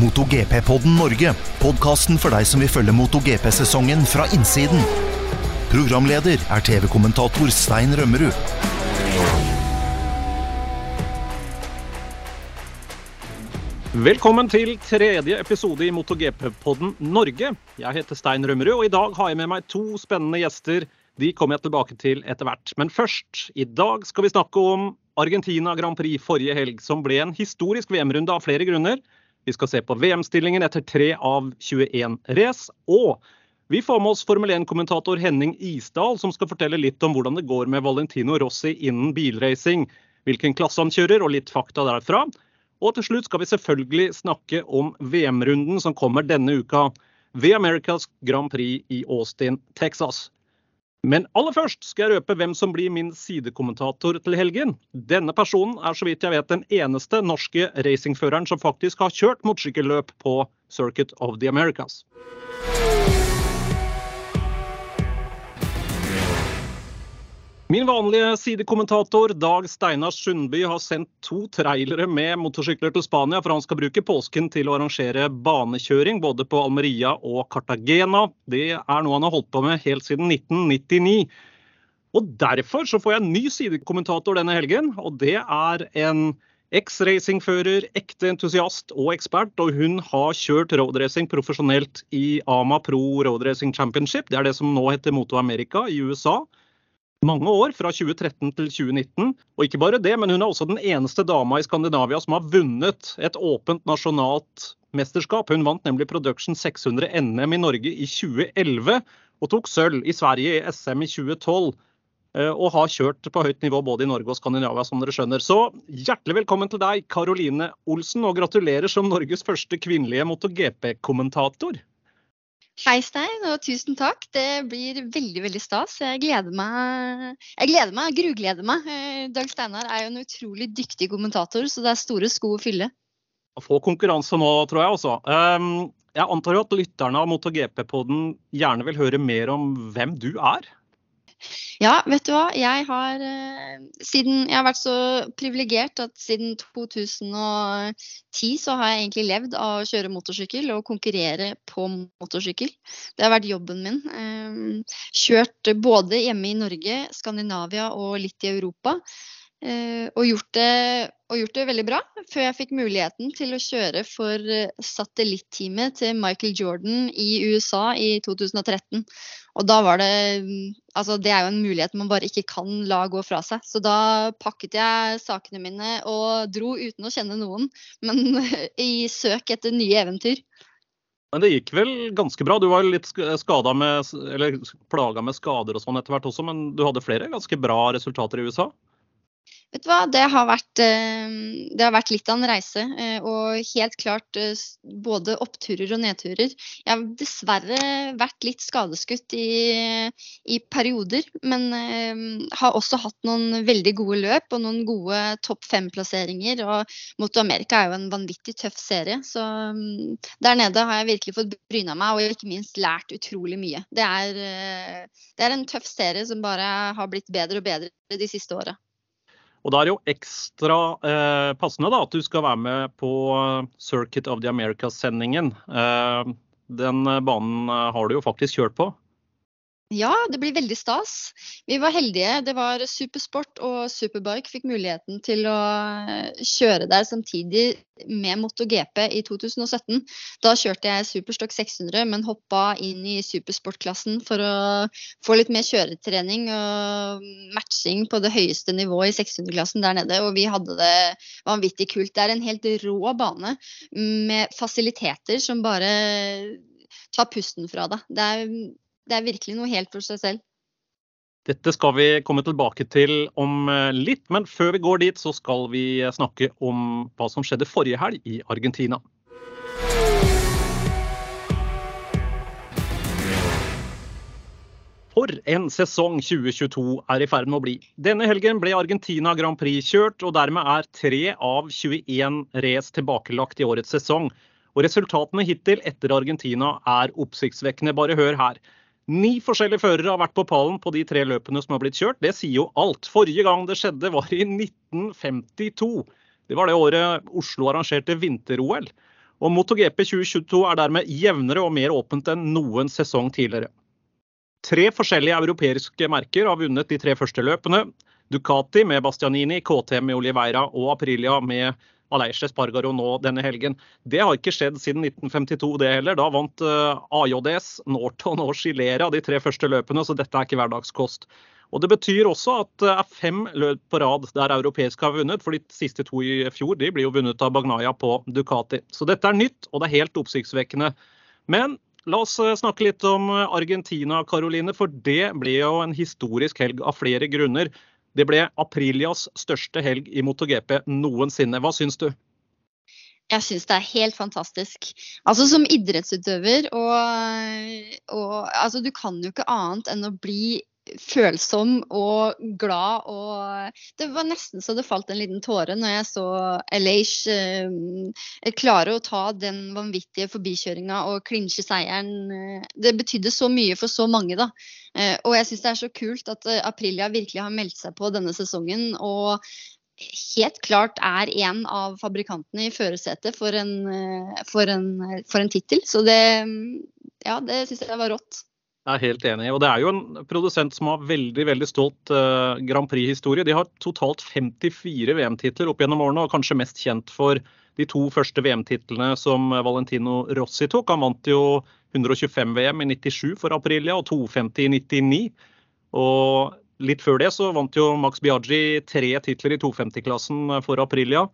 MotoGP-podden Norge. Podkasten for deg som vil følge MotoGP-sesongen fra innsiden. Programleder er TV-kommentator Stein Rømmerud. Velkommen til tredje episode i MotoGP-podden Norge. Jeg heter Stein Rømmerud, og i dag har jeg med meg to spennende gjester. De kommer jeg tilbake til etter hvert. Men først, i dag skal vi snakke om Argentina Grand Prix forrige helg, som ble en historisk VM-runde av flere grunner. Vi skal se på VM-stillingen etter tre av 21 race. Og vi får med oss Formel 1-kommentator Henning Isdal, som skal fortelle litt om hvordan det går med Valentino Rossi innen bilracing. Hvilken klasse han kjører, og litt fakta derfra. Og til slutt skal vi selvfølgelig snakke om VM-runden som kommer denne uka ved Americas Grand Prix i Austin, Texas. Men aller først skal jeg røpe hvem som blir min sidekommentator til helgen. Denne personen er så vidt jeg vet den eneste norske racingføreren som faktisk har kjørt motorsykkelløp på Circuit of the Americas. Min vanlige sidekommentator Dag Steinar Sundby har sendt to trailere med motorsykler til Spania, for han skal bruke påsken til å arrangere banekjøring både på Almeria og Cartagena. Det er noe han har holdt på med helt siden 1999. Og Derfor så får jeg en ny sidekommentator denne helgen, og det er en eks-racingfører, ekte entusiast og ekspert. Og hun har kjørt roadracing profesjonelt i Ama Pro Road Racing Championship. Det er det som nå heter Moto America i USA mange år, fra 2013 til 2019. Og ikke bare det, men hun er også den eneste dama i Skandinavia som har vunnet et åpent nasjonalt mesterskap. Hun vant nemlig Production 600 NM i Norge i 2011 og tok sølv i Sverige i SM i 2012. eh, Og har kjørt på høyt nivå både i Norge og Skandinavia, som dere skjønner. Så hjertelig velkommen til deg, Karoline Olsen, og gratulerer som Norges første kvinnelige MotoGP-kommentator. Hei Stein, og tusen takk. Det blir veldig veldig stas. Jeg gleder meg. Jeg gleder meg, grugleder meg. Eh, Dag Steinar er jo en utrolig dyktig kommentator, så det er store sko å fylle. Få konkurranse nå, tror jeg også. Um, Jeg antar jo at lytterne av MotoGP-poden gjerne vil høre mer om hvem du er? Ja, vet du hva. Jeg har, eh, siden, jeg har vært så privilegert at siden 2010 så har jeg egentlig levd av å kjøre motorsykkel og konkurrere på motorsykkel. Det har vært jobben min. Eh, Kjørt både hjemme i Norge, Skandinavia og litt i Europa. Eh, og, gjort det, og gjort det veldig bra, før jeg fikk muligheten til å kjøre for satellitteamet til Michael Jordan i USA i 2013. Og da var det mm, Altså, det er jo en mulighet man bare ikke kan la gå fra seg. Så da pakket jeg sakene mine og dro uten å kjenne noen, men i søk etter nye eventyr. Men det gikk vel ganske bra. Du var litt skada med, eller plaga med skader og sånn etter hvert også, men du hadde flere ganske bra resultater i USA? Vet du hva, det har vært, eh, det har vært litt av en reise. eh, Og helt klart eh, både oppturer og nedturer. Jeg har dessverre vært litt skadeskutt i, i perioder, men har også hatt noen veldig gode løp og noen gode topp fem-plasseringer. Og Moto America er jo en vanvittig tøff serie, så mm, der nede har jeg virkelig fått bryna meg og ikke minst lært utrolig mye. Det er, det er en tøff serie som bare har blitt bedre og bedre de siste åra. Og da er det jo ekstra eh, passende da, at du skal være med på Circuit of the Americas-sendingen. Eh, den banen eh, har du jo faktisk kjørt på. Ja, det blir veldig stas. Vi var heldige. Det var Supersport og Superbike fikk muligheten til å eh, kjøre der samtidig med MotoGP i 2017. Da kjørte jeg Superstock 600, men hoppa inn i supersportklassen for å få litt mer kjøretrening og matching på det høyeste nivået i 600-klassen der nede. Og vi hadde det vanvittig kult. Det er en helt rå bane med fasiliteter som bare tar pusten fra deg. Det er det er virkelig noe helt for seg selv. Dette skal vi komme tilbake til om eh, litt, men før vi går dit, så skal vi snakke om hva som skjedde forrige helg i Argentina. For en sesong 2022 er i ferd med å bli. Denne helgen ble Argentina Grand Prix kjørt, og dermed er tre av 21 race tilbakelagt i årets sesong. Og resultatene hittil etter Argentina er oppsiktsvekkende. Bare hør her. Ni forskjellige førere har vært på pallen på de tre løpene som har blitt kjørt. Det sier jo alt. Forrige gang det skjedde var i 1952. Det var det året Oslo arrangerte vinter-OL. Og MotoGP 2022 er dermed jevnere og mer åpent enn noen sesong tidligere. Tre forskjellige europeiske merker har vunnet de tre første løpene. Ducati med Bastianini, KTM med Oliveira og Aprilia med Aleix Spargaro nå denne helgen. Det har ikke skjedd siden 1952, det heller. Da vant uh, AJDs, Norton og Chilera de tre første løpene, så dette er ikke hverdagskost. Og Det betyr også at det er fem løp på rad der europeiske har vunnet. For de siste to i fjor de blir jo vunnet av Bagnaya på Ducati. Så dette er nytt, og det er helt oppsiktsvekkende. Men la oss eh, snakke litt om Argentina, Caroline, for det blir jo en historisk helg av flere grunner. Det ble Aprilias største helg i MotoGP noensinne. Hva syns du? Jeg syns det er helt fantastisk. Altså Som idrettsutøver og, og altså, Du kan jo ikke annet enn å bli følsom og glad. Og det var nesten så det falt en liten tåre når jeg så Elish eh, klare å ta den vanvittige forbikjøringa og klinsje seieren. Det betydde så mye for så mange, da. Eh, og jeg syns det er så kult at eh, Aprilia virkelig har meldt seg på denne sesongen. og helt klart er en av fabrikantene i førersetet for en, eh, for en, for en tittel. Så det, ja, det syns jeg var rått. Jeg er helt enig. Og det er jo en produsent som har veldig veldig stolt uh, Grand Prix-historie. De har totalt 54 VM-titler opp gjennom årene, og kanskje mest kjent for de to første VM-titlene som Valentino Rossi tok. Han vant jo 125 VM i 97 for Aprilia og 250 i 99. Og litt før det så vant jo Max Biaggi tre titler i 250-klassen for Aprilia.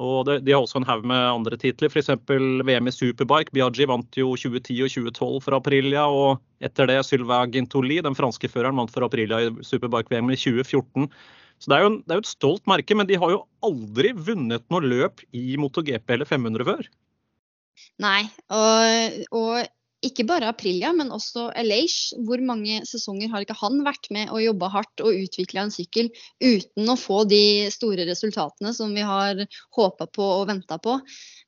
Og De har også en haug med andre titler, f.eks. VM i superbike. Biaggi vant jo 2010 og 2012 for Aprilia. Og etter det Sylvain Gintoli, den franske føreren, vant for Aprilia i superbike-VM i 2014. Så det er, jo, det er, jo, et stolt merke, men de har jo aldri vunnet noe løp i MotoGP eller 500 før. Nei, og, og ikke bare Aprilia, men også Elish. Hvor mange sesonger har ikke han vært med og jobba hardt og utvikla en sykkel uten å få de store resultatene som vi har håpa på og venta på.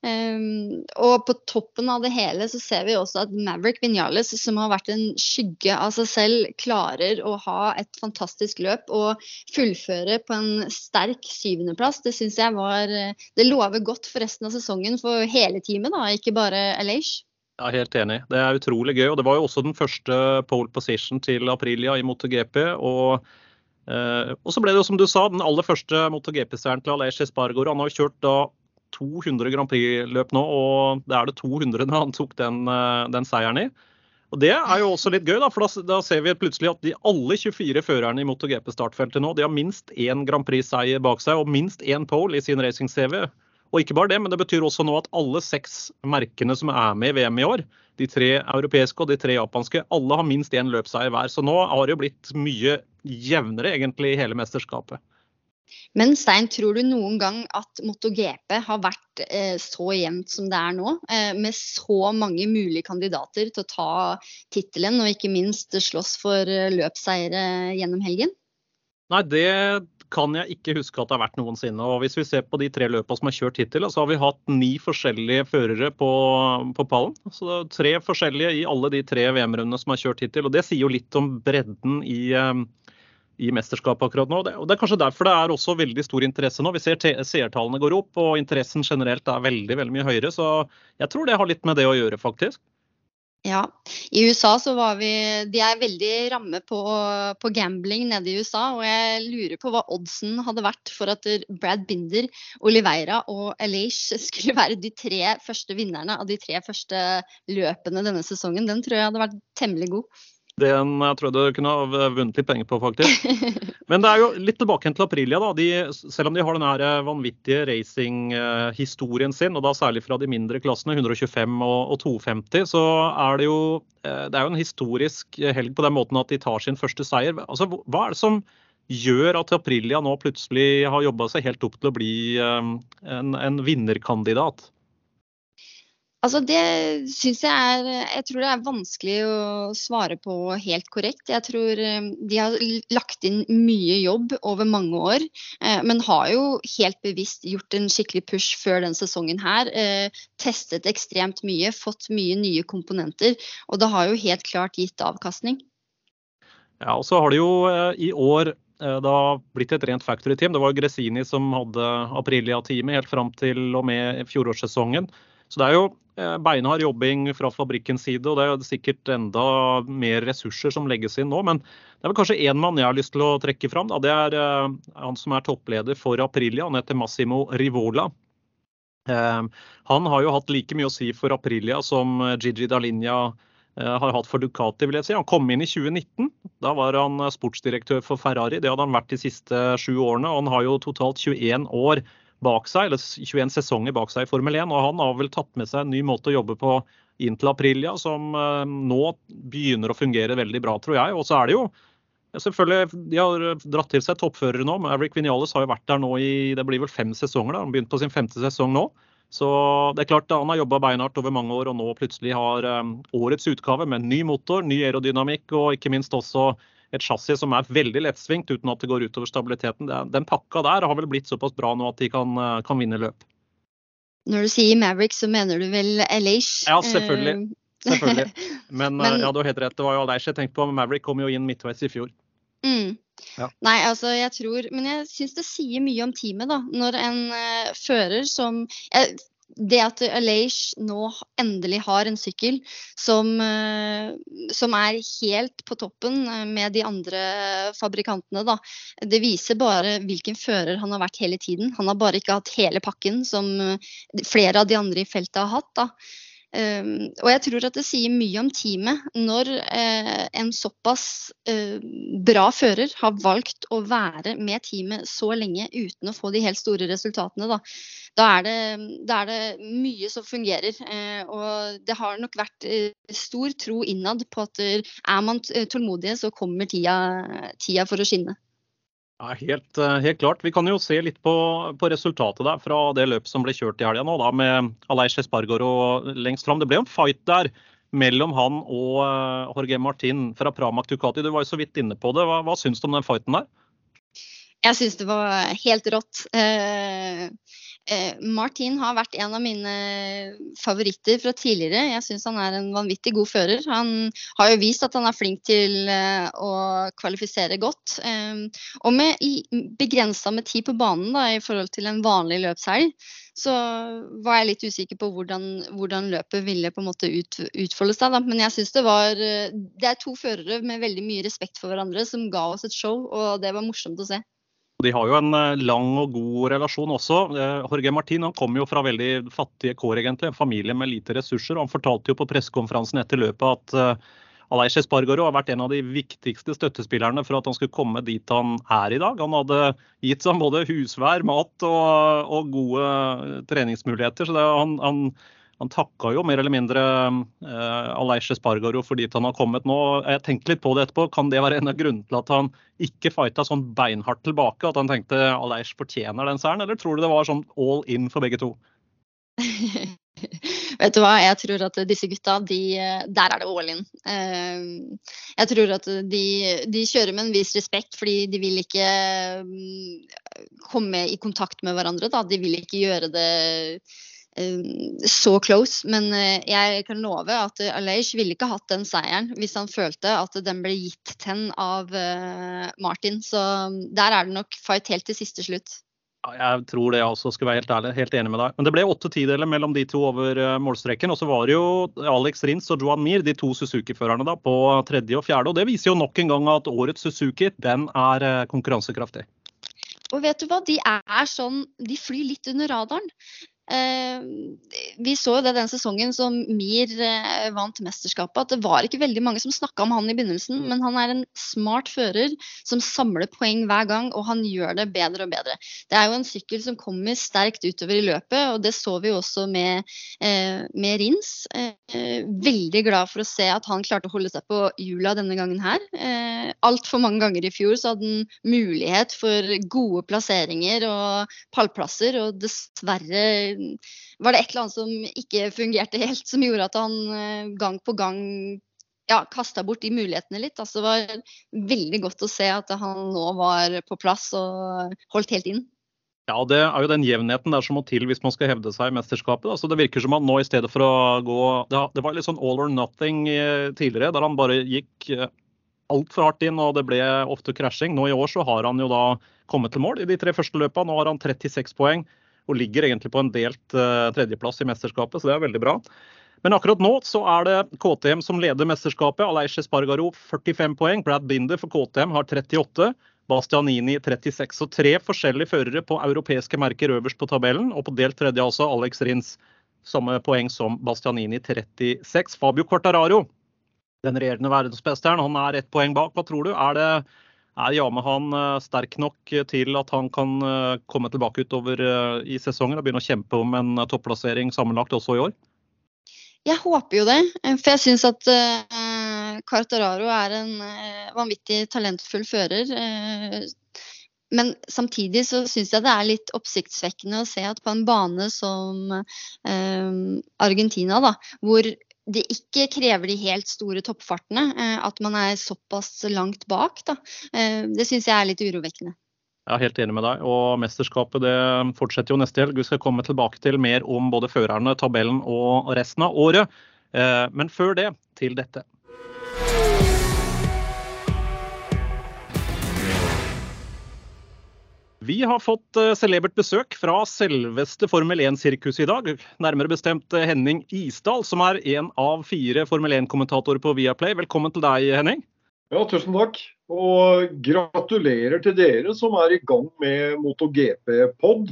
Um, og på toppen av det hele så ser vi også at Maverick Vinales, som har vært en skygge av seg selv, klarer å ha et fantastisk løp og fullføre på en sterk syvendeplass. Det syns jeg var Det lover godt for resten av sesongen for hele teamet, da, ikke bare Alage. Ja, helt enig. Det er utrolig gøy. og Det var jo også den første pole position til Aprilia i MotoGP. Og, eh, og så ble det jo som du sa, den aller første MotoGP-stjernen til Aleix Espargor. Han har jo kjørt da 200 Grand Prix-løp nå, og det er det 200 når han tok den, eh, den, seieren i. Og Det er jo også litt gøy, da, for da, da ser vi plutselig at de alle 24 førerne i MotoGP-startfeltet nå de har minst én Grand Prix-seier bak seg og minst én pole i sin racing-CV. Og ikke bare det, men det betyr også nå at alle seks merkene som er med i VM i år, de tre europeiske og de tre japanske, alle har minst én løpseier hver. Så nå har det jo blitt mye jevnere egentlig i hele mesterskapet. Men Stein, tror du noen gang at MotoGP har vært eh, så jevnt som det er nå? Eh, med så mange mulige kandidater til å ta tittelen, og ikke minst slåss for eh, gjennom helgen? Nei, det kan jeg ikke huske at det har vært noensinne. Og Hvis vi ser på de tre løpene som er kjørt hittil, så har vi hatt ni forskjellige førere på, på pallen. Så det er tre forskjellige i alle de tre VM-rundene som er kjørt hittil. og Det sier jo litt om bredden i, eh, i mesterskapet akkurat nå. Og Det er kanskje derfor det er også veldig stor interesse nå. Vi ser seertallene går opp, og interessen generelt er veldig, veldig mye høyere. Så jeg tror det har litt med det å gjøre, faktisk. Ja. I USA så var vi De er veldig ramme på, på, gambling nede i USA. Og jeg lurer på hva oddsen hadde vært for at Brad Binder, Oliveira og Elish skulle være de tre første vinnerne av de tre første løpene denne sesongen. Den tror jeg hadde vært temmelig god. Den jeg trodde du kunne ha vunnet litt penger på, faktisk. Men det er jo litt tilbake til Aprilia. da. De, selv om de har den her eh, vanvittige racinghistorien sin, og da særlig fra de mindre klassene, 125 og, og 250, så er det jo eh, det er jo en historisk helg på den måten at de tar sin første seier. Altså, Hva er det som gjør at Aprilia nå plutselig har jobba seg helt opp til å bli eh, en, en vinnerkandidat? Altså det syns jeg er Jeg tror det er vanskelig å svare på helt korrekt. Jeg tror eh, de har lagt inn mye jobb over mange år, eh, men har jo helt bevisst gjort en skikkelig push før denne sesongen her. Eh, testet ekstremt mye, fått mye nye komponenter, og det har jo helt klart gitt avkastning. Ja, og så har det jo i år da blitt et rent factory-team. Det var Gresini som hadde Aprilia-teamet helt fram til og med fjorårssesongen. Så det er jo eh, beinhard jobbing fra fabrikkens side, og det er sikkert enda mer ressurser som legges inn nå. Men det er vel kanskje én mann jeg har lyst til å trekke fram. Da. Det er uh, han som er toppleder for Aprilia. Han heter Massimo Rivola. Uh, han har jo hatt like mye å si for Aprilia som Gigi Dalinja uh, har hatt for Ducati. vil jeg si. Han kom inn i 2019. Da var han sportsdirektør for Ferrari. Det hadde han vært de siste sju årene. og Han har jo totalt 21 år bak seg, eller 21 sesonger bak seg i Formel 1. Og han har vel tatt med seg en ny måte å jobbe på inn til Aprilia, som eh, nå begynner å fungere veldig bra, tror jeg. Og så er det jo Selvfølgelig, De har dratt til seg toppførere nå. Maverick Vinales har jo vært der nå i det blir vel fem sesonger. da, Han begynte på sin femte sesong nå. Så det er klart Han har jobba beinhardt over mange år og nå plutselig har um, årets utgave med ny motor, ny aerodynamikk og ikke minst også et chassis som er veldig lettsvingt uten at det går utover stabiliteten. Den pakka der har vel blitt såpass bra nå at de kan, eh, kan vinne løp. Når du sier Maverick, så mener du vel Elish? Ja, selvfølgelig. Eh, selvfølgelig. Men, Men ja, du har helt rett. Det var jo Elish jeg tenkte på. Maverick kom jo inn midtveis i fjor. Mm. Ja. Nei, altså jeg tror Men jeg syns det sier mye om teamet, da. Når en uh, fører som jeg, det at Aleish nå endelig har en sykkel som, eh, som, er helt på toppen eh, med de andre fabrikantene, da. Det viser bare hvilken fører han har vært hele tiden. Han har bare ikke hatt hele pakken som flere av de andre i feltet har hatt. da. Um, og jeg tror at det sier mye om teamet når uh, en såpass uh, bra fører har valgt å være med teamet så lenge uten å få de helt store resultatene. Da, da, er, det, da er, det, mye som fungerer. Uh, og det har nok vært stor tro innad på at er man tålmodige, så kommer tida, tida for å skinne. Ja, helt, eh, helt, klart. Vi kan jo se litt på, på resultatet der fra det løpet som ble kjørt i helga nå, da, med Aleish Espargaro lengst fram. Det ble en fight der mellom han og uh, Jorge Martin fra Pramac Ducati. Du var jo så vidt inne på det. Hva, hva syns du om den fighten der? Jeg syns det var helt rått. Eh, Martin har vært en av mine favoritter fra tidligere. Jeg syns han er en vanvittig god fører. Han har jo vist at han er flink til eh, å kvalifisere godt. Eh, og med begrensa med tid på banen da, i forhold til en vanlig løpshelg, så var jeg litt usikker på hvordan, hvordan løpet ville på en måte ut, utfolde seg. Da. Men jeg syns det var Det er to førere med veldig mye respekt for hverandre som ga oss et show, og det var morsomt å se. De har jo en eh, lang og god relasjon også. Eh, Jorge Martin han kom jo fra veldig fattige kår, egentlig. En familie med lite ressurser. Han fortalte jo på pressekonferansen etter løpet at uh, Aleix Espargaro har vært en av de viktigste støttespillerne for at han skulle komme dit han er i dag. Han hadde gitt seg både husvær, mat og, og gode treningsmuligheter. så det, han, han han takka jo mer eller mindre eh, Aleish Espargaro for dit han har kommet nå. Jeg tenkte litt på det etterpå. Kan det være en av grunnene til at han ikke fighta sånn beinhardt tilbake? At han tenkte Aleish fortjener den seieren, eller tror du det var sånn all in for begge to? Vet du hva, jeg tror at disse gutta, de, der er det all in. Eh, jeg tror at de, de, kjører med en viss respekt, fordi de vil ikke mm, komme i kontakt med hverandre. Da. De vil ikke gjøre det så close. Men eh, jeg kan love at Aleish ville ikke hatt den seieren hvis han følte at den ble gitt til av eh, Martin. Så um, der er det nok fight helt til siste slutt. Ja, jeg tror det også, skal være helt ærlig. Helt enig med deg. Men det ble åtte tideler mellom de to over målstreken. Og så var det jo Alex Rins og Joan Mir, de to Suzuki-førerne, da, på tredje og fjerde. Og det viser jo nok en gang at årets Suzuki, den er konkurransekraftig. Og vet du hva, de er sånn De flyr litt under radaren. Eh, vi så det den sesongen som Mir eh, vant mesterskapet, at det var ikke veldig mange som snakka om han i begynnelsen, men han er en smart fører som samler poeng hver gang, og han gjør det bedre og bedre. Det er jo en sykkel som kommer sterkt utover i løpet, og det så vi også med, eh, med Rins. Veldig glad for å se at han klarte å holde seg på hjula denne gangen her. Altfor mange ganger i fjor så hadde han mulighet for gode plasseringer og pallplasser, og dessverre var det et eller annet som ikke fungerte helt, som gjorde at han eh, gang på gang ja, kasta bort de mulighetene litt. Altså, det var veldig godt å se at han nå var på plass og holdt helt inn. Ja, Det er jo den jevnheten der som må til hvis man skal hevde seg i mesterskapet. Altså, det virker som han nå i stedet for å gå Det var litt sånn all or nothing eh, tidligere, der han bare gikk eh, altfor hardt inn og det ble ofte krasjing. Nå i år så har han jo da kommet til mål i de tre første løpene. Nå har han 36 poeng. Og ligger egentlig på en delt uh, tredjeplass i mesterskapet, så det er veldig bra. Men akkurat nå så er det KTM som leder mesterskapet. Aleish Spargaro 45 poeng. Brad Binder for KTM har 38. Bastianini 36. Og tre forskjellige førere på europeiske merker øverst på tabellen. Og på delt tredje altså Alex Rins samme poeng som Bastianini 36. Fabio Quartararo, den regjerende verdensmesteren, han er ett poeng bak. Hva tror du? Er, det, er Yamahan eh, sterk nok til at han kan eh, komme tilbake utover eh, i sesongen og begynne å kjempe om en topplassering sammenlagt også i år? Jeg håper jo det, for jeg syns at Cartararo er en vanvittig talentfull fører. Men samtidig så syns jeg det er litt oppsiktsvekkende å se at på en bane som Argentina, da, hvor det ikke krever de helt store toppfartene, at man er såpass langt bak, da. det syns jeg er litt urovekkende. Jeg er helt enig med deg. og Mesterskapet det fortsetter jo neste helg. Vi skal komme tilbake til mer om både førerne, tabellen og resten av året. Eh, men før det, til dette. Vi har fått eh, celebert besøk fra selveste Formel 1-sirkuset i dag. Nærmere bestemt eh, Henning Isdal, som er en av fire Formel 1-kommentatorer på Viaplay. Velkommen til deg, Henning. Ja, tusen takk. Og gratulerer til dere som er i gang med MotoGP-pod.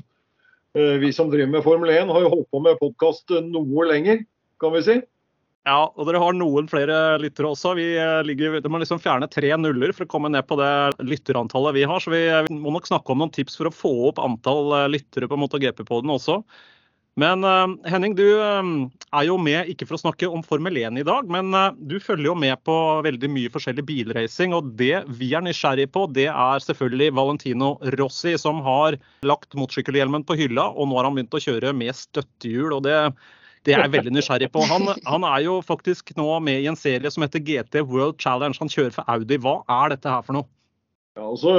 Eh, vi som driver med Formel 1 har jo holdt på med podkast noe lenger, kan vi si. Ja, og dere har noen flere lyttere også. Vi eh, ligger, de må liksom fjerne tre nuller for å komme ned på det lytterantallet vi har. Så vi må nok snakke om noen tips for å få opp antall eh, lyttere på MotoGP-poden også. Men Henning, du er jo med, ikke for å snakke om Formel 1 i dag, men du følger jo med på veldig mye forskjellig bilracing. Og det vi er nysgjerrig på, det er selvfølgelig Valentino Rossi, som har lagt motorsykkelhjelmen på hylla, og nå har han begynt å kjøre med støttehjul. og det det er jeg veldig nysgjerrig på. Han, han, er jo faktisk nå med i en serie som heter GT World Challenge. Han kjører for Audi. Hva er dette her for noe? Ja, altså,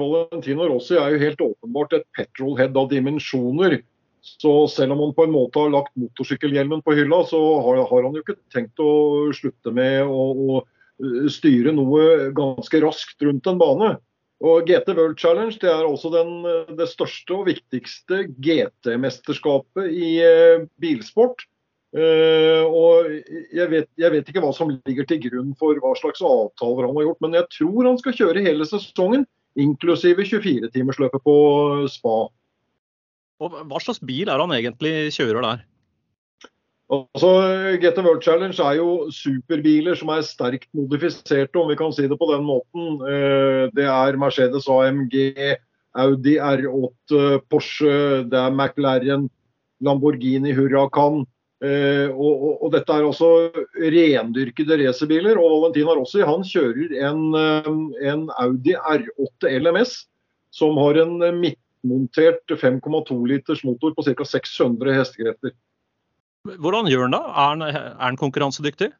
Valentino Rossi er jo helt åpenbart et petrolhead av dimensjoner. Så selv om han på en måte har lagt motorsykkelhjelmen på hylla, så har, har han jo ikke tenkt å slutte med å, å, eh, styre noe ganske raskt rundt en bane. Og GT World Challenge det er også den, det største og viktigste GT-mesterskapet i eh, bilsport. Uh, og jeg vet, jeg vet, ikke hva som ligger til grunn for hva slags avtaler han har gjort, men jeg tror han skal kjøre hele sesongen, inklusive 24-timersløpet på Spa. Og hva slags bil er han egentlig kjører der? Altså, GT World Challenge er jo superbiler som er sterkt modifiserte, om vi kan si det på den måten. Eh, det er Mercedes AMG, Audi R8, Porsche, det er McLaren, Lamborghini Huracan. Eh, og, og, og dette er også rendyrkede racerbiler. Og Valentina Rossi han kjører en, eh, en Audi R8 LMS som har en midtmontert 5,2 liters motor på ca. 600 hestekrefter. Hvordan gjør han det? Er han, konkurransedyktig?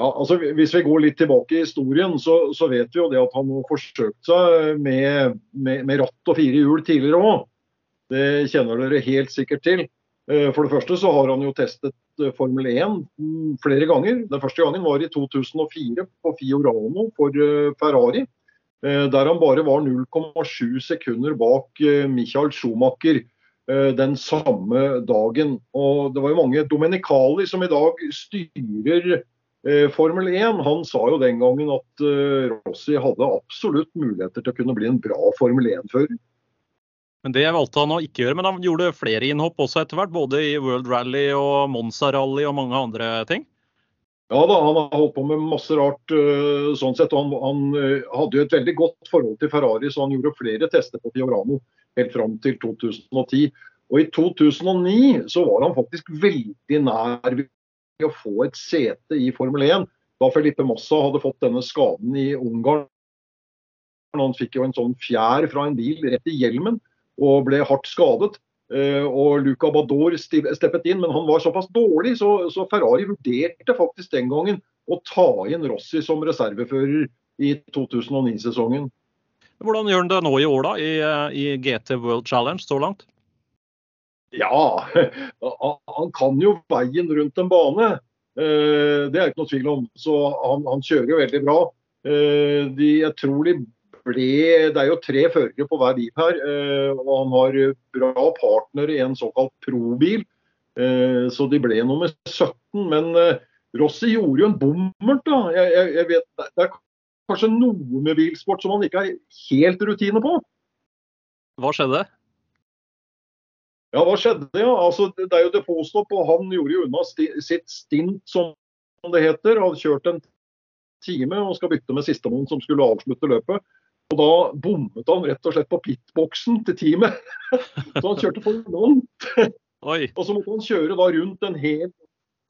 Ja, altså Hvis vi går litt tilbake i historien, så, så vet vi jo det at han har forsøkt seg med, med, med ratt og fire hjul tidligere òg. Det kjenner dere helt sikkert til. Eh, for det første så har han jo testet eh, Formel 1 mm, flere ganger. Den første gangen var i 2004 på Fiorano for eh, Ferrari. Der han bare var 0,7 sekunder bak Michael Schumacher den samme dagen. Og Det var jo mange Domenicali som i dag styrer Formel 1. Han sa jo den gangen at Rossi hadde absolutt muligheter til å kunne bli en bra Formel 1-fører. Men Det valgte han å ikke gjøre, men han gjorde flere innhopp også etter hvert. Både i World Rally og Monza Rally og mange andre ting? Ja da, han har holdt på med masse rart uh, sånn sett. Han, han uh, hadde jo et veldig godt forhold til Ferrari, så han gjorde flere tester på Fiorano helt fram til 2010. Og i 2009 så var han faktisk veldig nær ved å få et sete i Formel 1 da Felipe Massa hadde fått denne skaden i Ungarn. Han fikk jo en sånn fjær fra en bil rett i hjelmen og ble hardt skadet. Eh, og Luca Bador steppet inn, men han var såpass dårlig, så, så, Ferrari vurderte faktisk den gangen å ta inn Rossi som reservefører i 2009-sesongen. Hvordan gjør han det nå i år, da, i, i, GT World Challenge så langt? Ja, han kan jo veien rundt en bane. Eh, det er ikke noe tvil om. Så han, han kjører jo veldig bra. Eh, de, jeg tror de ble Det er jo tre førere på hver bil her. og han har bra partner i en såkalt pro-bil. så de ble nummer 17. Men Rossi gjorde jo en bommert, da. Jeg, jeg, jeg vet, det er kanskje noe med bilsport som han ikke har helt rutine på. Hva skjedde? Ja, hva skjedde? Ja, altså, Det er jo depotstopp, og han gjorde jo unna sti, sitt stint, som det heter. Hadde kjørt en time og skal bytte med sistemann som skulle avslutte løpet. Og da bommet han rett og slett på pitboksen til teamet. Så han kjørte for langt. Og så måtte han kjøre da rundt en hel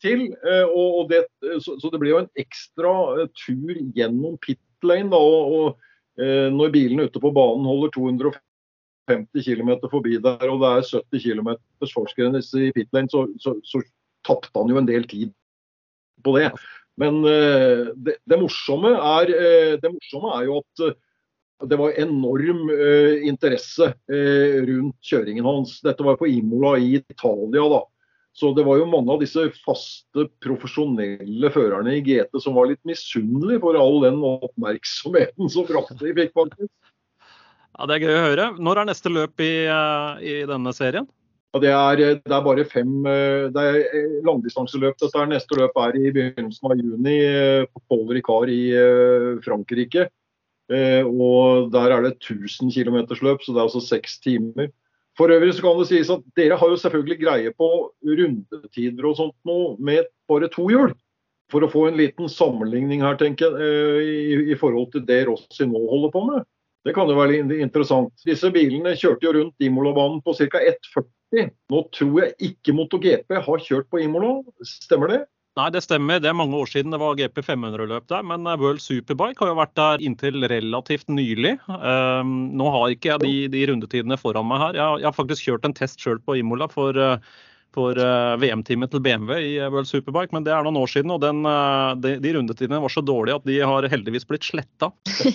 til. Eh, og det, så, det ble jo en ekstra eh, tur gjennom pit lane. Og, og eh, når bilene ute på banen holder 250 km forbi der, og det er 70 km fartsgrense i pit lane, så, så, så tapte han jo en del tid på det. Men det, det, morsomme er, det, morsomme er, jo at det var enorm interesse rundt kjøringen hans. Dette var på Imola i Italia. da. Så det var jo mange av disse faste, profesjonelle førerne i GT som var litt misunnelige for all den oppmerksomheten som Bratteli fikk, faktisk. Ja, Det er gøy å høre. Når er neste løp i, eh, i denne serien? Ja, det, er, det, er, bare fem eh, Det er eh, langdistanseløp. Dette er neste løp er i begynnelsen av juni på Paul Ricard i Frankrike. Og der er det 1000 km løp, så det er altså seks timer. For øvrig så kan det sies at dere har jo selvfølgelig greie på rundetider og sånt nå med bare to hjul. For å få en liten sammenligning her, tenker jeg, eh, i, i forhold til det Rossi nå holder på med. Det kan jo være interessant. Disse bilene kjørte jo rundt Imola-banen på ca. 1,40. Nå tror jeg ikke MotoGP har kjørt på Imola, stemmer det? Nei, det stemmer. Det er mange år siden det var GP 500-løp der. Men eh, World Superbike har jo vært der inntil relativt nylig. Um, nå har ikke jeg de, de, rundetidene foran meg her. Jeg, jeg har faktisk kjørt en test sjøl på Imola for, uh, for uh, VM-teamet til BMW i World Superbike, men det er noen år siden. Og den, de, de, rundetidene var så dårlige at de har heldigvis blitt sletta.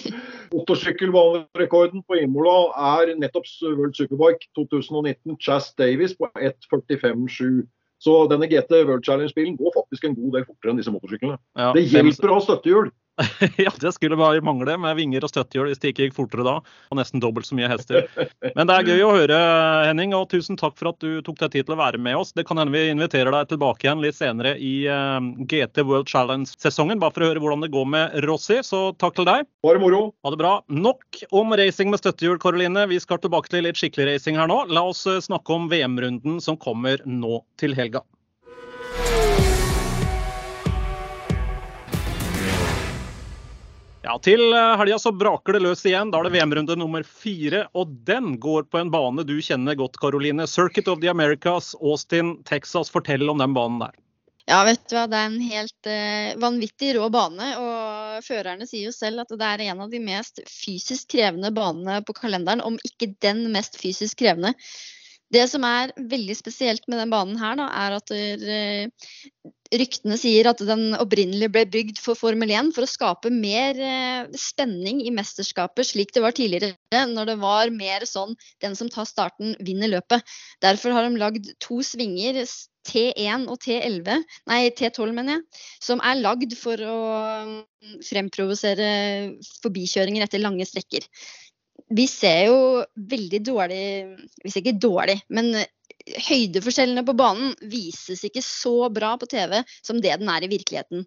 Motorsykkelbanerekorden på Imola er nettopp World Superbike 2019. Chas Davis på 1.45,7. Så denne GT World Challenge-bilen går faktisk en god del fortere enn disse motorsyklene. Ja, det hjelper å ha støttehjul. ja, det skulle bare mangle med vinger og støttehjul hvis det ikke gikk fortere da. Og nesten dobbelt så mye hester. Men det er gøy å høre, Henning. Og tusen takk for at du tok deg tid til å være med oss. Det kan hende vi inviterer deg tilbake igjen litt senere i eh, GT World Challenge-sesongen, bare for å høre hvordan det går med Rossi. Så takk til deg. Bare moro. Ha det bra. Nok om racing med støttehjul, Karoline. Vi skal tilbake til litt skikkelig racing her nå. La oss eh, snakke om VM-runden som kommer nå til helga. Ja, Til eh, helga så braker det løs igjen. Da er det VM-runde nummer fire. Og den går på en bane du kjenner godt, Karoline. Circuit of the Americas, Austin, Texas. Fortell om den banen der. Ja, vet du hva. Det er en helt uh, vanvittig rå bane. Og førerne sier jo selv at det er en av de mest fysisk krevende banene på kalenderen, om ikke den mest fysisk krevende. Det som er veldig spesielt med den banen her, da, er at der, uh, ryktene sier at den opprinnelig ble bygd for Formel 1 for å skape mer uh, spenning i mesterskapet, slik det var tidligere, når det var mer sånn den som tar starten, vinner løpet. Derfor har de lagd to svinger, T1 og T11, nei T12 mener jeg, som er lagd for å mm, fremprovosere forbikjøringer etter lange strekker vi ser jo veldig dårlig Hvis ikke dårlig, men høydeforskjellene på banen vises ikke så bra på TV som det den er i virkeligheten.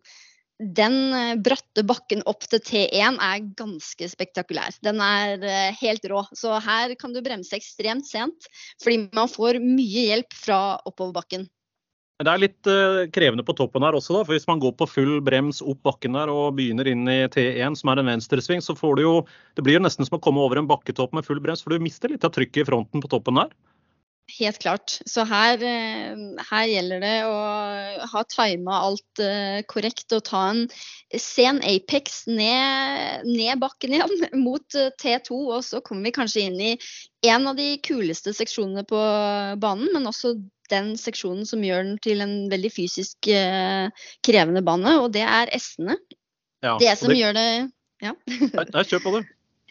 Den eh, bratte bakken opp til T1 er ganske spektakulær. Den er eh, helt rå. Så her kan du bremse ekstremt sent, fordi man får mye hjelp fra oppoverbakken. Det er litt uh, krevende på toppen her også, da. For hvis man går på full brems opp bakken der og begynner inn i T1, som er en venstresving, så får du jo Det blir jo nesten som å komme over en bakketopp med full brems, for du mister litt av trykket i fronten på toppen der. Helt klart. Så her, uh, her gjelder det å ha tima alt uh, korrekt og ta en sen Apex ned, ned bakken igjen mot T2. Og så kommer vi kanskje inn i en av de kuleste seksjonene på banen, men også den seksjonen som gjør den til en veldig fysisk eh, krevende bane, og det er S-ene. Ja, det som det... gjør det Ja. Nei, kjør på det.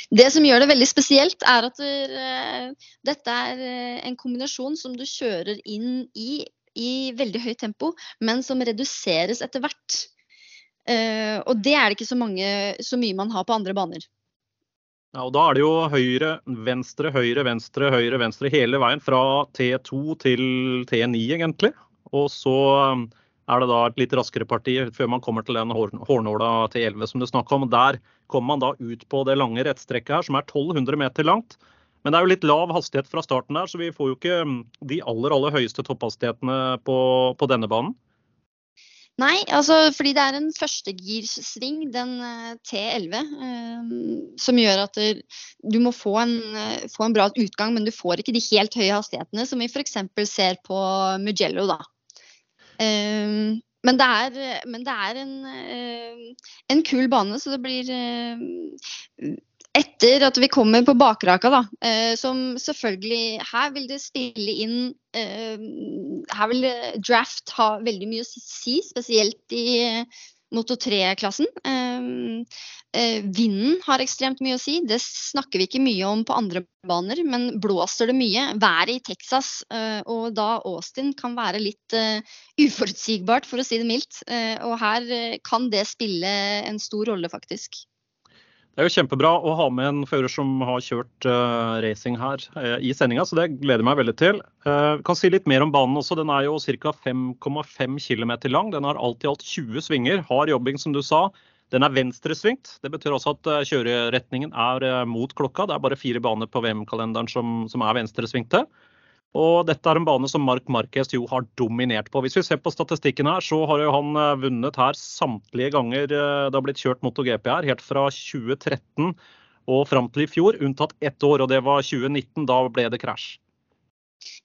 Det som gjør det veldig spesielt, er at uh, dette er uh, en kombinasjon som du kjører inn i i veldig høyt tempo, men som reduseres etter hvert. Uh, og det er det ikke så, mange, så mye man har på andre baner. Ja, og Da er det jo høyre, venstre, høyre, venstre, høyre, venstre hele veien fra T2 til T9 egentlig. Og så um, er det da et litt raskere parti før man kommer til den hårnåla T11 som du snakka om. Der kommer man da ut på det lange rettstrekket her, som er 1200 meter langt. Men det er jo litt lav hastighet fra starten her, så vi får jo ikke um, de aller, aller høyeste topphastighetene på, på denne banen. Nei, altså fordi det er en førstegirssving, den uh, T11, uh, som gjør at du må få en, uh, få en, bra utgang, men du får ikke de helt høye hastighetene som vi f.eks. ser på Mugello. da. Men det, er, men det er, en, en kul bane, så det blir etter at vi kommer på bakraka, da, eh, som selvfølgelig Her vil det spille inn eh, Her vil draft ha veldig mye å si, spesielt i Moto 3-klassen. Eh, eh, vinden har ekstremt mye å si. Det snakker vi ikke mye om på andre baner, men blåser det mye, været i Texas eh, og da Austin kan være litt eh, uforutsigbart, for å si det mildt. og her kan det spille en stor rolle, faktisk. Det er jo kjempebra å ha med en fører som har kjørt uh, racing her uh, i sendinga, så det gleder jeg meg veldig til. Uh, kan si litt mer om banen også. Den er jo ca. 5,5 km lang. Den har alt i alt 20 svinger. Hard jobbing, som du sa. Den er venstresvingt. Det betyr også at kjøreretningen er mot klokka. Det er bare fire baner på VM-kalenderen som, som er venstresvingte. Og dette er en bane som Mark Marquez jo har dominert på. Hvis vi ser på statistikken her, så har jo han eh, vunnet her samtlige ganger eh, det har blitt kjørt MotoGP her, helt fra 2013 og fram til i fjor, unntatt ett år, og det var 2019. Da ble det krasj.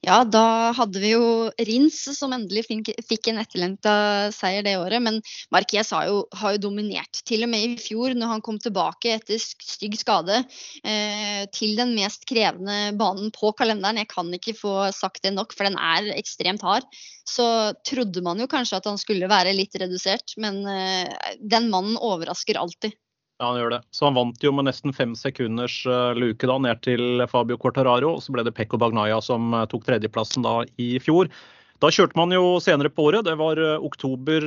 Ja, da hadde vi jo Rins som endelig fikk en etterlengta seier det året. Men Marquez har jo, har jo, dominert. Til og med i fjor, når han kom tilbake etter stygg skade eh, til den mest krevende banen på kalenderen. Jeg kan ikke få sagt det nok, for den er ekstremt hard. Så trodde man jo kanskje at han skulle være litt redusert, men eh, den mannen overrasker alltid. Ja, han gjør det. Så han vant jo med nesten fem sekunders uh, luke da, ned til Fabio Cortararo. Og så ble det Pekko Bagnaya som uh, tok tredjeplassen da i fjor. Da kjørte man jo senere på året. Det var uh, oktober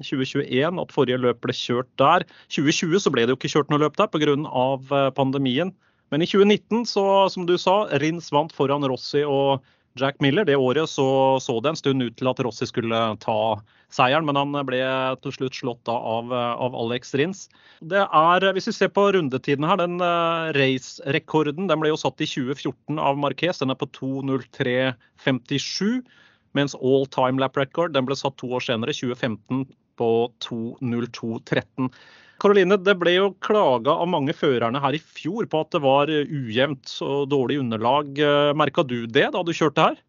2021 at forrige løp ble kjørt der. 2020 så ble det jo ikke kjørt noe løp der pga. Pandemien. Men i 2019, så, som du sa, Rins vant foran Rossi og Jack Miller. Det året så, så, det en stund ut til at Rossi skulle ta seieren, men han ble til slutt slått av, av Alex Rins. Det er, Hvis vi ser på rundetiden her, den uh, race-rekorden den ble jo satt i 2014 av Marquez. Den er på 2.03,57. Mens all time lap record den ble satt to år senere, 2015, på 2.02,13. Karoline, det ble jo klaga av mange førerne her i fjor på at det var ujevnt og dårlig underlag. Merka du det da du kjørte her?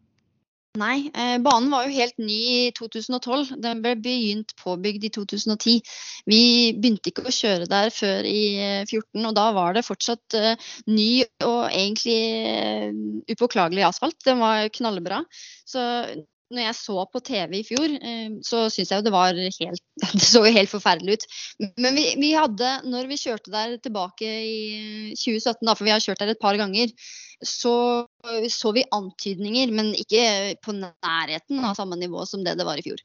Nei, eh, banen var jo helt ny i 2012. Den ble begynt påbygd i 2010. Vi begynte ikke å kjøre der før i 2014, og da var det fortsatt ny og egentlig upåklagelig asfalt. Den var knallbra. Så når jeg så på TV i fjor, eh, så syns jeg jo det var helt Det så jo helt forferdelig ut. Men vi, vi, hadde, når vi kjørte der tilbake i 2017, da, for vi har kjørt der et par ganger, så så vi antydninger, men ikke på nærheten av samme nivå som det det var i fjor.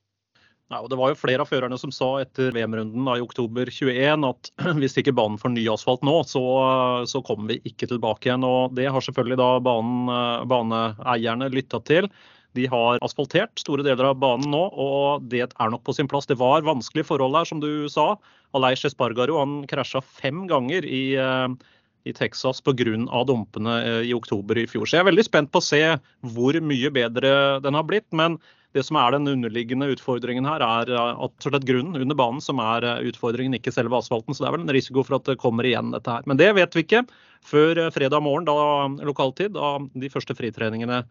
Nei, og det var jo flere av førerne som sa etter VM-runden i oktober 21 at hvis ikke banen får ny asfalt nå, så, så, kommer vi ikke tilbake igjen. Og Det har selvfølgelig da banen, baneeierne lytta til. De har asfaltert store deler av banen nå, og det er nok på sin plass. Det var vanskelige forhold her, som du sa. Aleish Espargaro han krasja fem ganger i, eh, i Texas pga. dumpene eh, i oktober i fjor. Så jeg er veldig spent på å se hvor mye bedre den har blitt. Men det som er den underliggende utfordringen her, er eh, at grunnen under banen som er utfordringen, ikke selve asfalten. Så det er vel en risiko for at det kommer igjen, dette her. Men det vet vi ikke før fredag morgen, da lokaltid, da de første fritreningene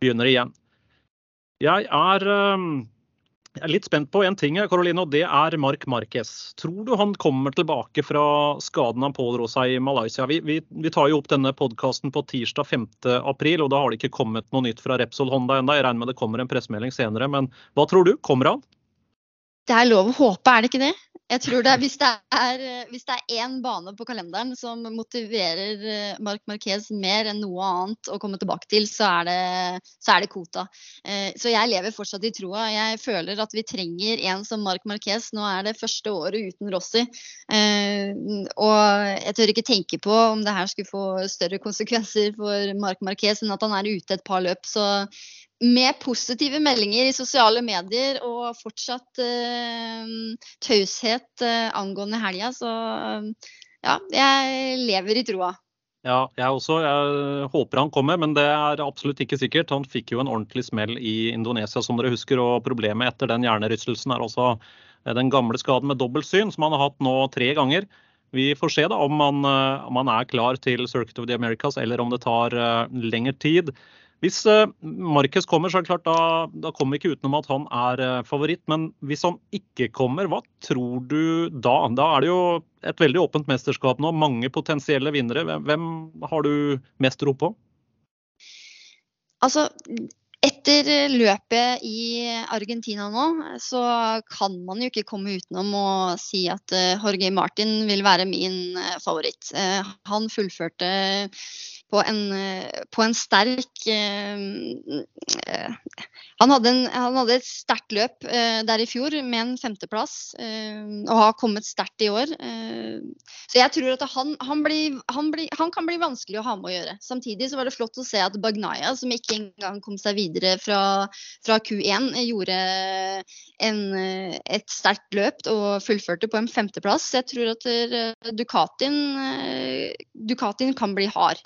begynner igjen. Jeg er, ehm, jeg er, litt spent på en ting, Karoline, og det er Mark Marquez. Tror du han kommer tilbake fra skaden han pådro seg i Malaysia? Vi, vi, vi tar jo opp denne podkasten på tirsdag 5.4, og da har det ikke kommet noe nytt fra Repsol Honda ennå. Jeg regner med det kommer en pressemelding senere, men hva tror du? Kommer han? Det er lov å håpe, er det ikke det? Jeg tror det er, hvis, det er, hvis det er én bane på kalenderen som motiverer Marc Marquez mer enn noe annet å komme tilbake til, så er det, så er det Kota. Eh, så jeg lever fortsatt i troa. Jeg føler at vi trenger en som Marc Marquez. Nå er det første året uten Rossi. Eh, og jeg tør ikke tenke på om det her skulle få større konsekvenser for Marc Marquez enn at han er ute et par løp. Så med positive meldinger i sosiale medier og fortsatt uh, taushet uh, angående helga, så uh, ja, jeg lever i troa. Ja, jeg også. Jeg håper han kommer, men det er absolutt ikke sikkert. Han fikk jo en ordentlig smell i Indonesia, som dere husker. Og problemet etter den hjernerystelsen er også den gamle skaden med dobbeltsyn, som han har hatt nå tre ganger. Vi får se da om han, om han er klar til Circuit of the Americas, eller om det tar lengre tid. Hvis Marcus Marquez kommer, så er det klart da, da kommer vi ikke utenom at han er uh, favoritt. Men hvis han ikke kommer, hva tror du da? Da er det jo et veldig åpent mesterskap nå. Mange potensielle vinnere. Hvem, har du mest tro på? Altså, etter løpet i Argentina nå, så kan man jo ikke komme utenom å si at uh, Jorge Martin vil være min favoritt. Han fullførte på en, eh, på en sterk eh, han, hadde en, han, hadde et sterkt løp der i fjor med en femteplass, og har kommet sterkt i år. så jeg tror at han, han, blir, blir, han, kan bli vanskelig å ha med å gjøre. Samtidig så var det flott å se at Bagnaya, som ikke engang kom seg videre fra, fra Q1, gjorde en, et sterkt løp og fullførte på en femteplass. Jeg tror at Ducatin, Ducatin kan bli hard.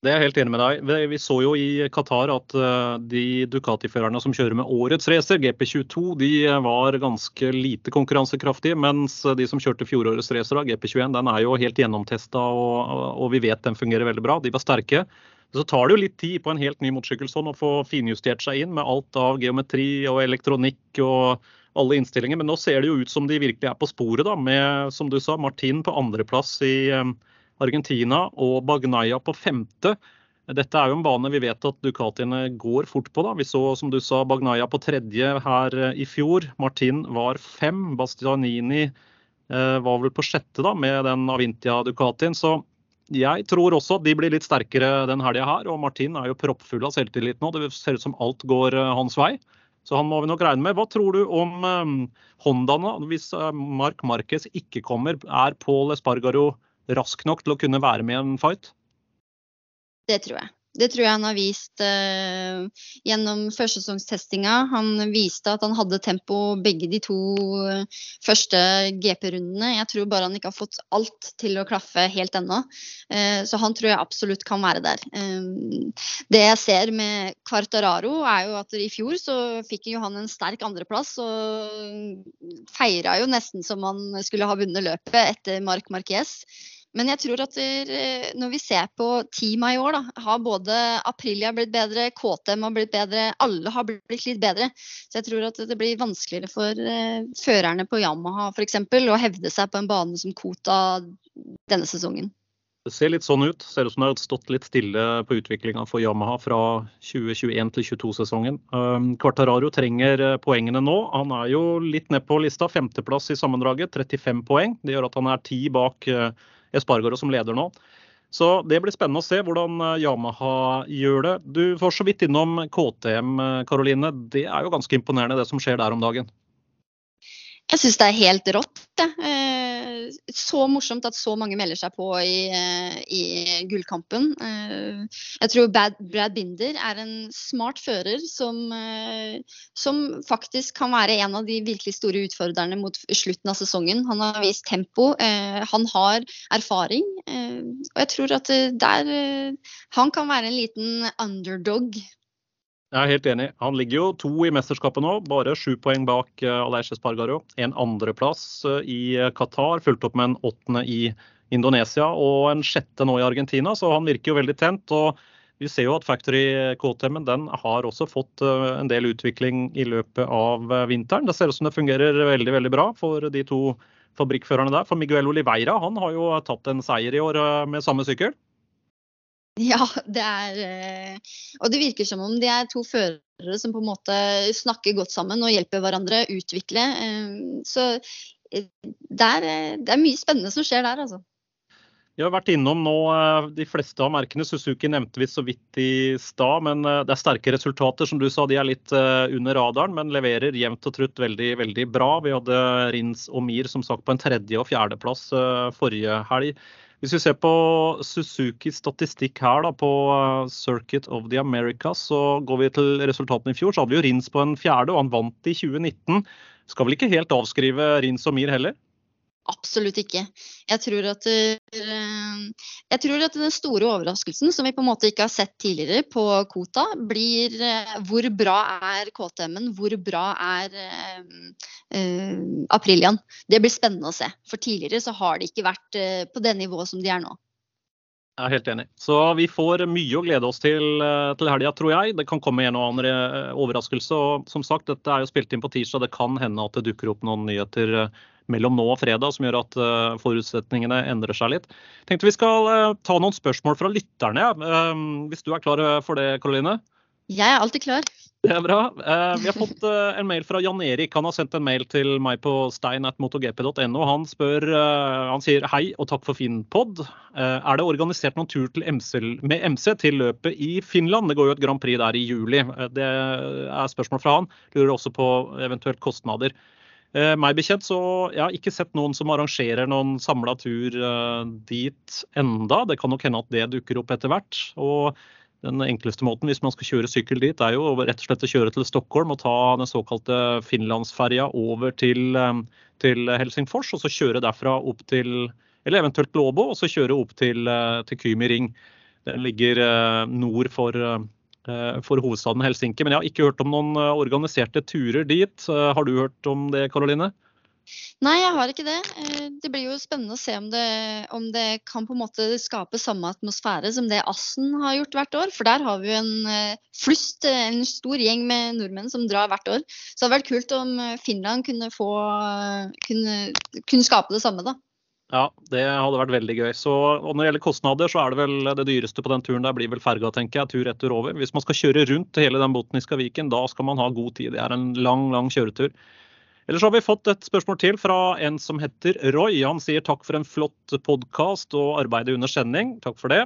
Det er jeg helt enig med deg. Vi så jo i Qatar at eh, de Ducati-førerne som kjører med årets racer, GP22, de var ganske lite konkurransekraftige. Mens de som kjørte fjorårets racer, GP21, den er jo helt gjennomtesta og, og, vi vet den fungerer veldig bra. De var sterke. Så tar det jo litt tid på en helt ny motorsykkel sånn å få finjustert seg inn med alt av geometri og elektronikk og alle innstillinger. Men nå ser det jo ut som de virkelig er på sporet, da, med som du sa, Martin på andreplass i eh, Argentina og Bagnaya på femte. Dette er jo en bane vi vet at Ducatiene går fort på. da. Vi så som du sa Bagnaya på tredje her eh, i fjor. Martin var fem. Bastianini eh, var vel på sjette da, med den Avintia Ducatien. Så jeg tror også at de blir litt sterkere den helga her. Og Martin er jo proppfull av selvtillit nå. Det ser ut som alt går eh, hans vei. Så han må vi nok regne med. Hva tror du om eh, Hondaene hvis Mark Marquez ikke kommer? Er Paul Espargaro rask nok til å kunne være med i en fight? Det tror jeg. Det tror jeg han har vist uh, gjennom førsesongstestinga. Han viste at han hadde tempo begge de to uh, første GP-rundene. Jeg tror bare han ikke har fått alt til å klaffe helt ennå. Uh, så han tror jeg absolutt kan være der. det jeg ser med Quartararo, er jo at i fjor så fikk jo han en sterk andreplass og feira jo nesten som han skulle ha vunnet løpet etter Marc Marquez. Men jeg tror at eh, når vi ser på teama i år, da, har både Aprilia blitt bedre, KTM har blitt bedre, alle har blitt litt bedre. Så jeg tror at det blir vanskeligere for uh, førerne på Yamaha f.eks. å hevde seg på en bane som Kota denne sesongen. Det ser litt sånn ut. Ser ut som det har stått litt stille på utviklinga for Yamaha fra 2021 til 2022-sesongen. Um, Quartararo trenger eh, poengene nå. Han er jo litt ned på lista. Femteplass i sammendraget, 35 poeng. Det gjør at han er ti bak Espargaro som leder nå. Så det blir spennende å se hvordan eh, Yamaha gjør det. Du får så vidt innom KTM, Karoline. Eh, det er jo ganske imponerende det som skjer der om dagen? Jeg syns det er helt rått. Eh, så morsomt at så mange melder seg på i, eh, i gullkampen. Eh, jeg tror Brad Binder er en smart fører som, eh, som, faktisk kan være en av de virkelig store utfordrerne mot slutten av sesongen. Han har vist tempo, han har erfaring. Og jeg tror at der Han kan være en liten underdog jeg er helt enig. Han ligger jo to i mesterskapet nå, bare sju poeng bak uh, Aleix Espargaro. En andreplass uh, i eh, Qatar, fulgt opp med en åttende i Indonesia og en sjette nå i Argentina, så han virker jo veldig tent. og vi ser jo at Factory KTM den har også fått en del utvikling i løpet av vinteren. Det ser ut som det fungerer veldig veldig bra for de to fabrikkførerne der. For Miguel Oliveira han har jo tatt en seier i år med samme sykkel. Ja, det er eh, Og det virker som om de er to førere som på en måte snakker godt sammen og hjelper hverandre å utvikle. Eh, så det er, det er mye spennende som skjer der, altså. Vi har vært innom nå de fleste av merkene. Suzuki nevnte vi så vidt i stad. Men det er sterke resultater. Som du sa, de er litt under radaren, men leverer jevnt og trutt veldig, veldig bra. Vi hadde Rins og Mir som sagt på en tredje- og fjerdeplass forrige helg. Hvis vi ser på Suzukis statistikk her da, på uh, Circuit of the Americas, så går vi til resultatene i fjor. Så hadde vi jo Rins på en fjerde, og han vant i 2019. Skal vel ikke helt avskrive Rins og Mir heller? Absolutt ikke. Jeg tror, at, eh, jeg tror at den store overraskelsen, som vi på en måte ikke har sett tidligere på Kota, blir eh, hvor bra er KTM-en, hvor bra er uh, Aprilian. Det blir spennende å se. For tidligere så har de ikke vært på det nivået som de er nå. Jeg er helt enig. Så vi får mye å glede oss til til helga, tror jeg. Det kan komme en og annen overraskelse. Og som sagt, dette er jo spilt inn på tirsdag. Det kan hende at det dukker opp noen nyheter mellom nå og fredag som gjør at forutsetningene endrer seg litt. Tenkte Vi skal ta noen spørsmål fra lytterne. Hvis du er klar for det, Karoline? Jeg er alltid klar. Det er bra. vi har fått en mail fra Jan Erik. Han har sendt en mail til meg på stein.motogp.no. Han spør, han sier hei og takk for fin pod. er det organisert noen tur MC, med MC til løpet i Finland? Det går jo et Grand Prix der i juli. Det er spørsmål fra han. Lurer også på eventuelt kostnader. Eh, meg bekjent så jeg har ikke sett noen som arrangerer noen samla tur eh, dit enda. Det kan nok hende at det dukker opp etter hvert. Og den enkleste måten hvis man skal kjøre sykkel dit, er jo rett og slett å kjøre til Stockholm og ta den såkalte finlandsferja over til, eh, til, Helsingfors, og så kjøre derfra opp til eller eventuelt Låbo, og så kjøre opp til, til Kymi ring. Den ligger nord for Eh, for hovedstaden Helsinki. Men jeg har ikke hørt om noen eh, organiserte turer dit. Eh, har du hørt om det, Karoline? Nei, jeg har ikke det. Det blir jo spennende å se om det, om det, kan på en måte skape samme atmosfære som det Assen har gjort hvert år. For der har vi jo en flust, en stor gjeng med nordmenn som drar hvert år. Så det hadde vært kult om Finland kunne, få, kunne, kunne skape det samme, da. Ja, det hadde vært veldig gøy. Så, og Når det gjelder kostnader, så er det vel det dyreste på den turen der blir vel ferga, tenker jeg. Tur etter over. Hvis man skal kjøre rundt hele den botniske Viken, da skal man ha god tid. Det er en lang, lang kjøretur. Ellers har vi fått et spørsmål til fra en som heter Roy. Han sier takk for en flott podkast og arbeidet under sending. Takk for det.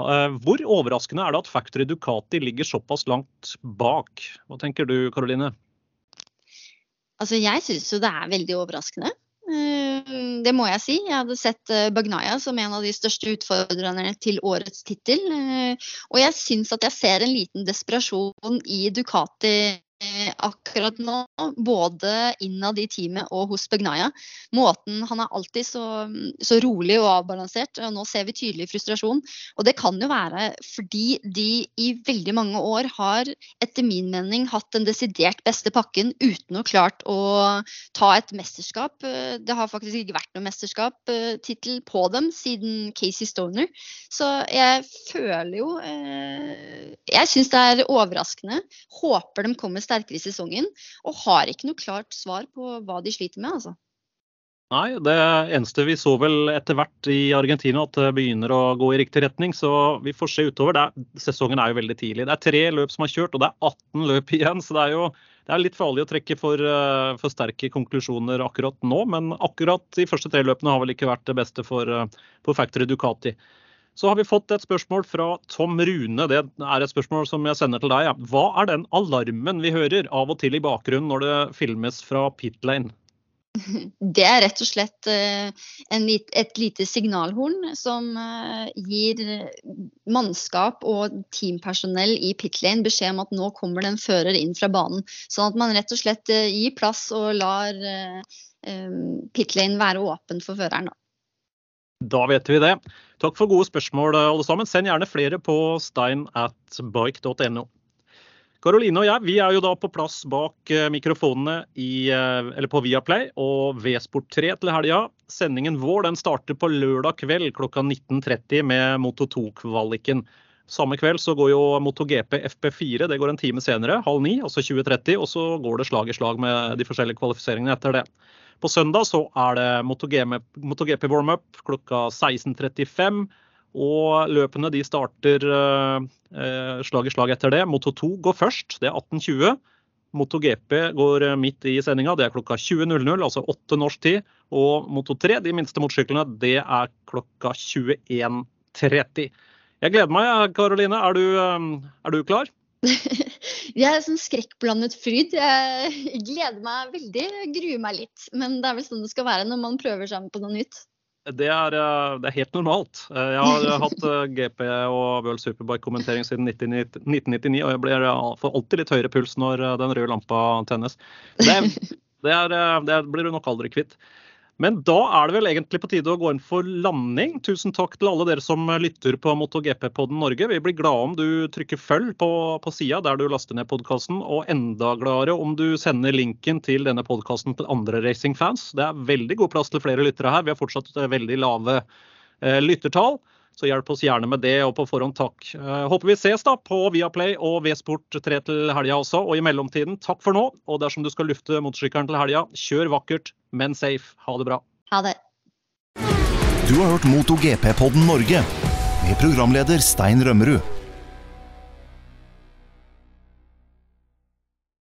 Eh, hvor overraskende er det at Factory Ducati ligger såpass langt bak? Hva tenker du, Karoline? Altså, jeg syns jo det er veldig overraskende. Eh, det må jeg si. Jeg hadde sett eh, Bagnaya som en av de største utfordrerne til årets tittel. Og jeg syns at jeg ser en liten desperasjon i Ducati akkurat nå, både innad i teamet og hos Begnaya. Måten Han er alltid så, så, rolig og avbalansert, og nå ser vi tydelig frustrasjon. Og det kan jo være fordi de i veldig mange år har, etter min mening, hatt den desidert beste pakken uten å klart å ta et mesterskap. Det har faktisk ikke vært noe mesterskapstittel eh, på dem siden Casey Stoner. Så jeg føler jo eh, Jeg syns det er overraskende. Håper de kommer sterkere sterkere i sesongen. Og har ikke noe klart svar på hva de sliter med, altså. Nei, det eneste vi så vel etter hvert i Argentina at det begynner å gå i riktig retning. Så vi får se utover. Er, sesongen er jo veldig tidlig. Det er tre løp som har kjørt, og det er 18 løp igjen. Så det er jo det er litt farlig å trekke for, eh, for sterke konklusjoner akkurat nå. Men akkurat de første tre løpene har vel ikke vært det beste for, eh, for Factory Ducati. Så har vi fått et spørsmål fra Tom Rune. Det er et spørsmål som jeg sender til deg. Hva er den alarmen vi hører av og til i bakgrunnen når det filmes fra pit lane? Det er rett og slett eh, lit, et lite signalhorn som eh, gir mannskap og teampersonell i pit lane beskjed om at nå kommer det en fører inn fra banen. Sånn at man rett og slett eh, gir plass og lar pit lane være åpen for føreren. Da vet vi det. Takk for gode spørsmål, alle sammen. Send gjerne flere på steinatbike.no Karoline og jeg vi er jo da på plass bak eh, mikrofonene i, eller på Viaplay og V-Sport 3 til helga. Sendingen vår den starter på lørdag kveld klokka 19.30 med Moto 2-kvaliken. Samme kveld så går jo MotoGP FP4, det går en time senere, halv ni, altså 20.30. Og så går det slag i slag med de forskjellige kvalifiseringene etter det. På søndag så er det MotoGP warm-up klokka 16.35. Og løpene de starter eh, slag i slag etter det. Moto 2 går først, det er 18.20. MotoGP går midt i sendinga. Det er klokka 20.00, altså 8 norsk tid. Og Moto3, de minste motorsyklene, det er klokka 21.30. Jeg gleder meg, Karoline. Er, er, du klar? Jeg er sånn skrekkblandet fryd. Jeg gleder meg veldig, gruer meg litt. Men det er vel sånn det skal være når man prøver seg på noe nytt. Det er, eh, det er, helt normalt. Eh, jeg har eh, hatt GP og World Superbike-kommentering siden 1999, og jeg blir får alltid litt høyere puls når den røde lampa tennes. Det, det, er, det blir du nok aldri kvitt. Men da er det vel egentlig på tide å gå inn for landing. Tusen takk til alle dere som lytter på MotoGP-podden Norge. Vi blir glade om du trykker følg på, på sida der du laster ned podkasten, og enda gladere om du sender linken til denne podkasten til andre racingfans. Det er veldig god plass til flere lyttere her. Vi har fortsatt veldig lave eh, lyttertall. Så hjelp oss gjerne med det, og på forhånd takk. Uh, håper vi ses da på Viaplay og V-Sport 3 til helga også. Og i mellomtiden, takk for nå. Og dersom du skal lufte motorsykkelen til helga, kjør vakkert, men safe. Ha det bra. Ha det. Du har hørt MotoGP-podden Norge med programleder Stein Rømmerud.